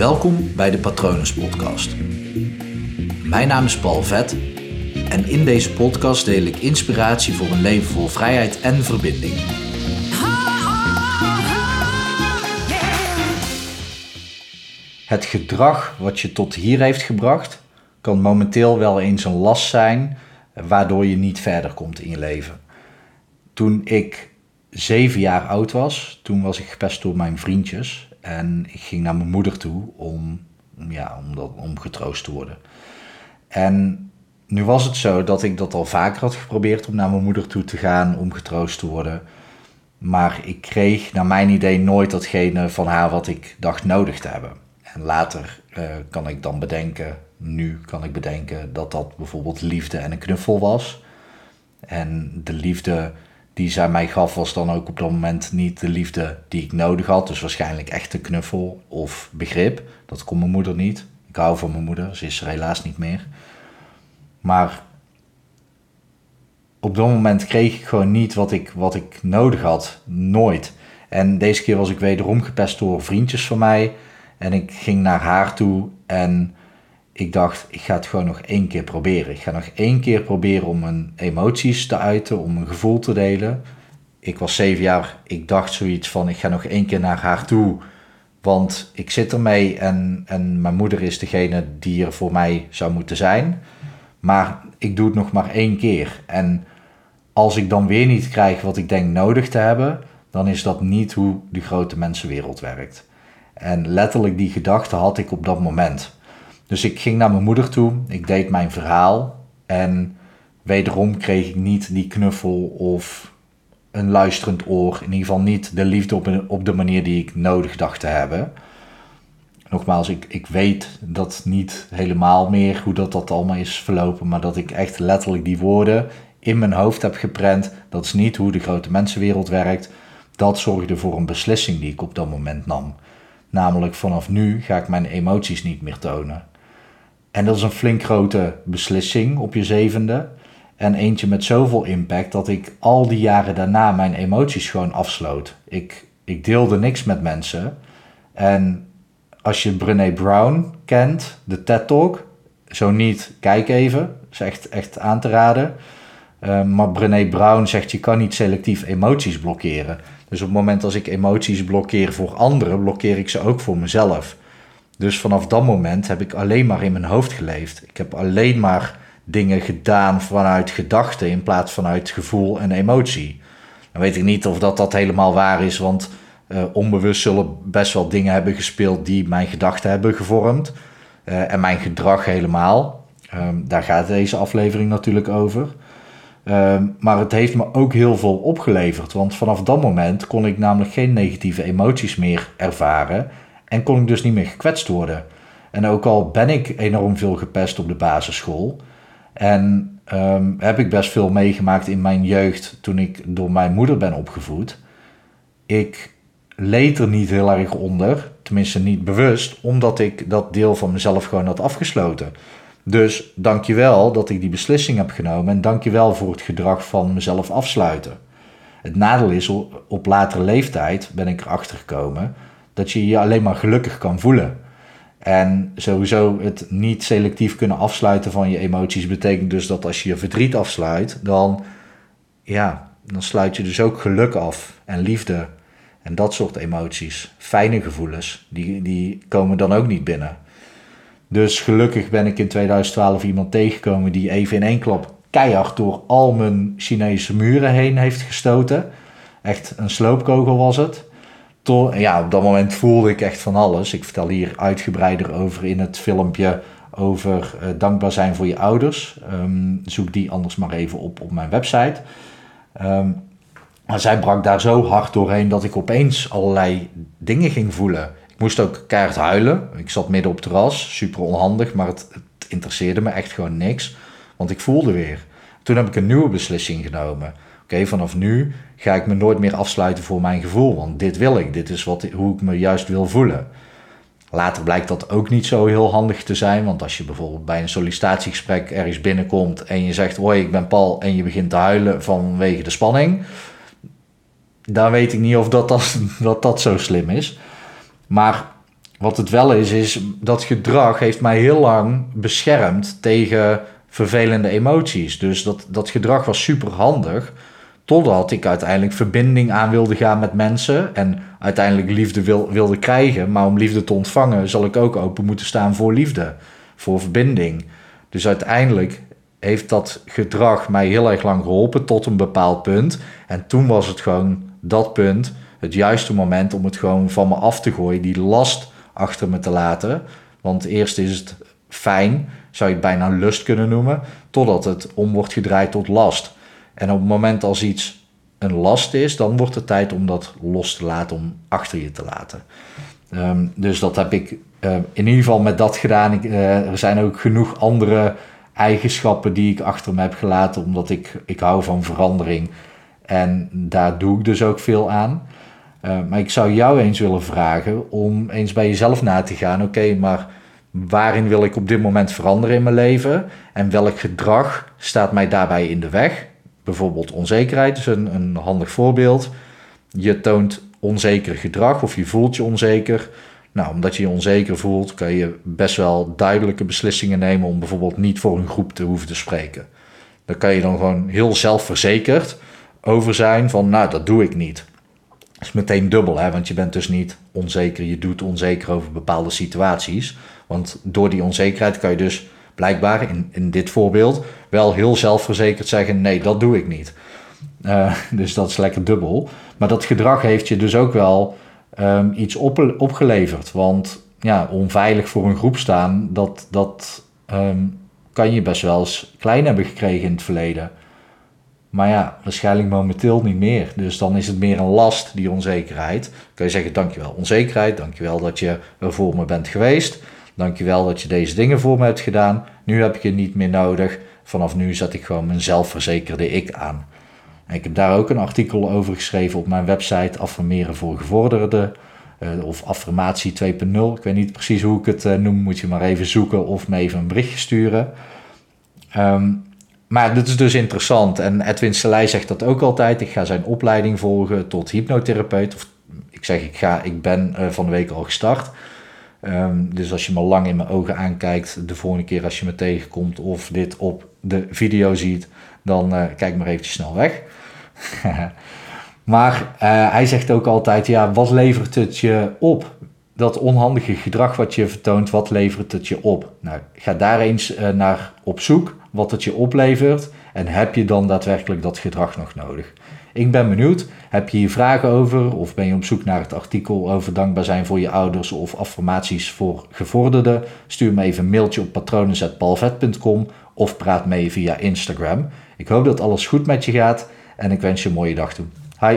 Welkom bij de Patronus Podcast. Mijn naam is Paul Vet en in deze podcast deel ik inspiratie voor een leven vol vrijheid en verbinding. Het gedrag wat je tot hier heeft gebracht kan momenteel wel eens een last zijn waardoor je niet verder komt in je leven. Toen ik zeven jaar oud was, toen was ik gepest door mijn vriendjes en ik ging naar mijn moeder toe om, ja, om, dat, om getroost te worden. En nu was het zo dat ik dat al vaker had geprobeerd om naar mijn moeder toe te gaan om getroost te worden. Maar ik kreeg naar mijn idee nooit datgene van haar wat ik dacht nodig te hebben. En later uh, kan ik dan bedenken, nu kan ik bedenken dat dat bijvoorbeeld liefde en een knuffel was. En de liefde die zij mij gaf was dan ook op dat moment niet de liefde die ik nodig had. Dus waarschijnlijk echt een knuffel of begrip. Dat kon mijn moeder niet. Ik hou van mijn moeder, ze is er helaas niet meer. Maar op dat moment kreeg ik gewoon niet wat ik, wat ik nodig had. Nooit. En deze keer was ik wederom gepest door vriendjes van mij. En ik ging naar haar toe en ik dacht, ik ga het gewoon nog één keer proberen. Ik ga nog één keer proberen om mijn emoties te uiten, om een gevoel te delen. Ik was zeven jaar, ik dacht zoiets van, ik ga nog één keer naar haar toe. Want ik zit ermee en, en mijn moeder is degene die er voor mij zou moeten zijn. Maar ik doe het nog maar één keer. En als ik dan weer niet krijg wat ik denk nodig te hebben, dan is dat niet hoe de grote mensenwereld werkt. En letterlijk die gedachte had ik op dat moment. Dus ik ging naar mijn moeder toe, ik deed mijn verhaal en wederom kreeg ik niet die knuffel of een luisterend oor. In ieder geval niet de liefde op, de manier die ik nodig dacht te hebben. Nogmaals, ik, ik weet dat niet helemaal meer hoe dat, dat allemaal is verlopen, maar dat ik echt letterlijk die woorden in mijn hoofd heb geprent. Dat is niet hoe de grote mensenwereld werkt. Dat zorgde voor een beslissing die ik op dat moment nam. Namelijk vanaf nu ga ik mijn emoties niet meer tonen. En dat is een flink grote beslissing op je zevende. En eentje met zoveel impact dat ik al die jaren daarna mijn emoties gewoon afsloot. Ik, ik deelde niks met mensen. En als je Brené Brown kent, de TED Talk, zo niet, kijk even. is echt, echt aan te raden. Uh, maar Brené Brown zegt, je kan niet selectief emoties blokkeren. Dus op het moment als ik emoties blokkeer voor anderen, blokkeer ik ze ook voor mezelf. Dus vanaf dat moment heb ik alleen maar in mijn hoofd geleefd. Ik heb alleen maar dingen gedaan vanuit gedachten in plaats vanuit gevoel en emotie. Dan weet ik niet of dat, dat helemaal waar is, want uh, onbewust zullen best wel dingen hebben gespeeld die mijn gedachten hebben gevormd. Uh, en mijn gedrag helemaal. Um, daar gaat deze aflevering natuurlijk over. Um, maar het heeft me ook heel veel opgeleverd. Want vanaf dat moment kon ik namelijk geen negatieve emoties meer ervaren. En kon ik dus niet meer gekwetst worden. En ook al ben ik enorm veel gepest op de basisschool. En um, heb ik best veel meegemaakt in mijn jeugd toen ik door mijn moeder ben opgevoed. Ik leed er niet heel erg onder, tenminste niet bewust, omdat ik dat deel van mezelf gewoon had afgesloten. Dus dankjewel dat ik die beslissing heb genomen en dankjewel voor het gedrag van mezelf afsluiten. Het nadeel is, op latere leeftijd ben ik erachter gekomen dat je je alleen maar gelukkig kan voelen. En sowieso het niet selectief kunnen afsluiten van je emoties betekent dus dat als je je verdriet afsluit, dan, ja, dan sluit je dus ook geluk af en liefde en dat soort emoties, fijne gevoelens, die, die komen dan ook niet binnen. Dus gelukkig ben ik in 2012 iemand tegengekomen die even in één klap keihard door al mijn Chinese muren heen heeft gestoten. Echt een sloopkogel was het. Tot, ja, op dat moment voelde ik echt van alles. Ik vertel hier uitgebreider over in het filmpje over uh, dankbaar zijn voor je ouders. Um, zoek die anders maar even op op mijn website. Um, maar zij brak daar zo hard doorheen dat ik opeens allerlei dingen ging voelen. Ik moest ook keihard huilen. Ik zat midden op het terras, super onhandig, maar het interesseerde me echt gewoon niks. Want ik voelde weer. Toen heb ik een nieuwe beslissing genomen. Oké, vanaf nu ga ik me nooit meer afsluiten voor mijn gevoel. Want dit wil ik. Dit is wat, hoe ik me juist wil voelen. Later blijkt dat ook niet zo heel handig te zijn. Want als je bijvoorbeeld bij een sollicitatiegesprek ergens binnenkomt en je zegt: Hoi, ik ben Paul. en je begint te huilen vanwege de spanning daar weet ik niet of dat, dat, dat, dat zo slim is. Maar wat het wel is, is dat gedrag heeft mij heel lang beschermd tegen vervelende emoties. Dus dat, dat gedrag was super handig. Totdat ik uiteindelijk verbinding aan wilde gaan met mensen. En uiteindelijk liefde wil, wilde krijgen. Maar om liefde te ontvangen zal ik ook open moeten staan voor liefde. Voor verbinding. Dus uiteindelijk heeft dat gedrag mij heel erg lang geholpen tot een bepaald punt. En toen was het gewoon dat punt, het juiste moment om het gewoon van me af te gooien, die last achter me te laten. Want eerst is het fijn, zou je het bijna lust kunnen noemen, totdat het om wordt gedraaid tot last. En op het moment als iets een last is, dan wordt het tijd om dat los te laten, om achter je te laten. Ehm, dus dat heb ik uh, in ieder geval met dat gedaan. Ik, uh, er zijn ook genoeg andere eigenschappen die ik achter me heb gelaten, omdat ik, ik hou van verandering. En daar doe ik dus ook veel aan. Uh, maar ik zou jou eens willen vragen om eens bij jezelf na te gaan. Oké, maar waarin wil ik op dit moment veranderen in mijn leven? En welk gedrag staat mij daarbij in de weg? Bijvoorbeeld onzekerheid is een, een handig voorbeeld. Je toont onzeker gedrag of je voelt je onzeker. Nou, omdat je je onzeker voelt, kan je best wel duidelijke beslissingen nemen om bijvoorbeeld niet voor een groep te hoeven te spreken. Dan kan je dan gewoon heel zelfverzekerd over zijn van, nou, dat doe ik niet. Dat is meteen dubbel, hè? want je bent dus niet onzeker, je doet onzeker over bepaalde situaties. Want door die onzekerheid kan je dus blijkbaar in, in dit voorbeeld wel heel zelfverzekerd zeggen: nee, dat doe ik niet. Uh, dus dat is lekker dubbel. Maar dat gedrag heeft je dus ook wel um, iets op, opgeleverd. Want ja, onveilig voor een groep staan, dat, dat um, kan je best wel eens klein hebben gekregen in het verleden. Maar ja, waarschijnlijk momenteel niet meer. Dus dan is het meer een last, die onzekerheid. Dan kan je zeggen, dankjewel onzekerheid, dankjewel dat je er voor me bent geweest. Dankjewel dat je deze dingen voor me hebt gedaan. Nu heb ik je niet meer nodig. Vanaf nu zet ik gewoon mijn zelfverzekerde ik aan. En ik heb daar ook een artikel over geschreven op mijn website Affirmeren voor Gevorderden. Uh, of Affirmatie 2.0. Ik weet niet precies hoe ik het uh, noem. Moet je maar even zoeken of me even een berichtje sturen. Um, maar dit is dus interessant. En Edwin Selei zegt dat ook altijd. Ik ga zijn opleiding volgen tot hypnotherapeut. Of ik zeg, ik, ga, ik ben uh, van de week al gestart. Um, dus als je me lang in mijn ogen aankijkt, de volgende keer als je me tegenkomt of dit op de video ziet, dan uh, kijk maar eventjes snel weg. maar uh, hij zegt ook altijd, ja, wat levert het je op? Dat onhandige gedrag wat je vertoont, wat levert het je op? Nou, ga daar eens naar op zoek wat het je oplevert en heb je dan daadwerkelijk dat gedrag nog nodig. Ik ben benieuwd, heb je hier vragen over of ben je op zoek naar het artikel over dankbaar zijn voor je ouders of affirmaties voor gevorderden? Stuur me even een mailtje op patronen.palvet.com of praat mee via Instagram. Ik hoop dat alles goed met je gaat en ik wens je een mooie dag toe. Hi!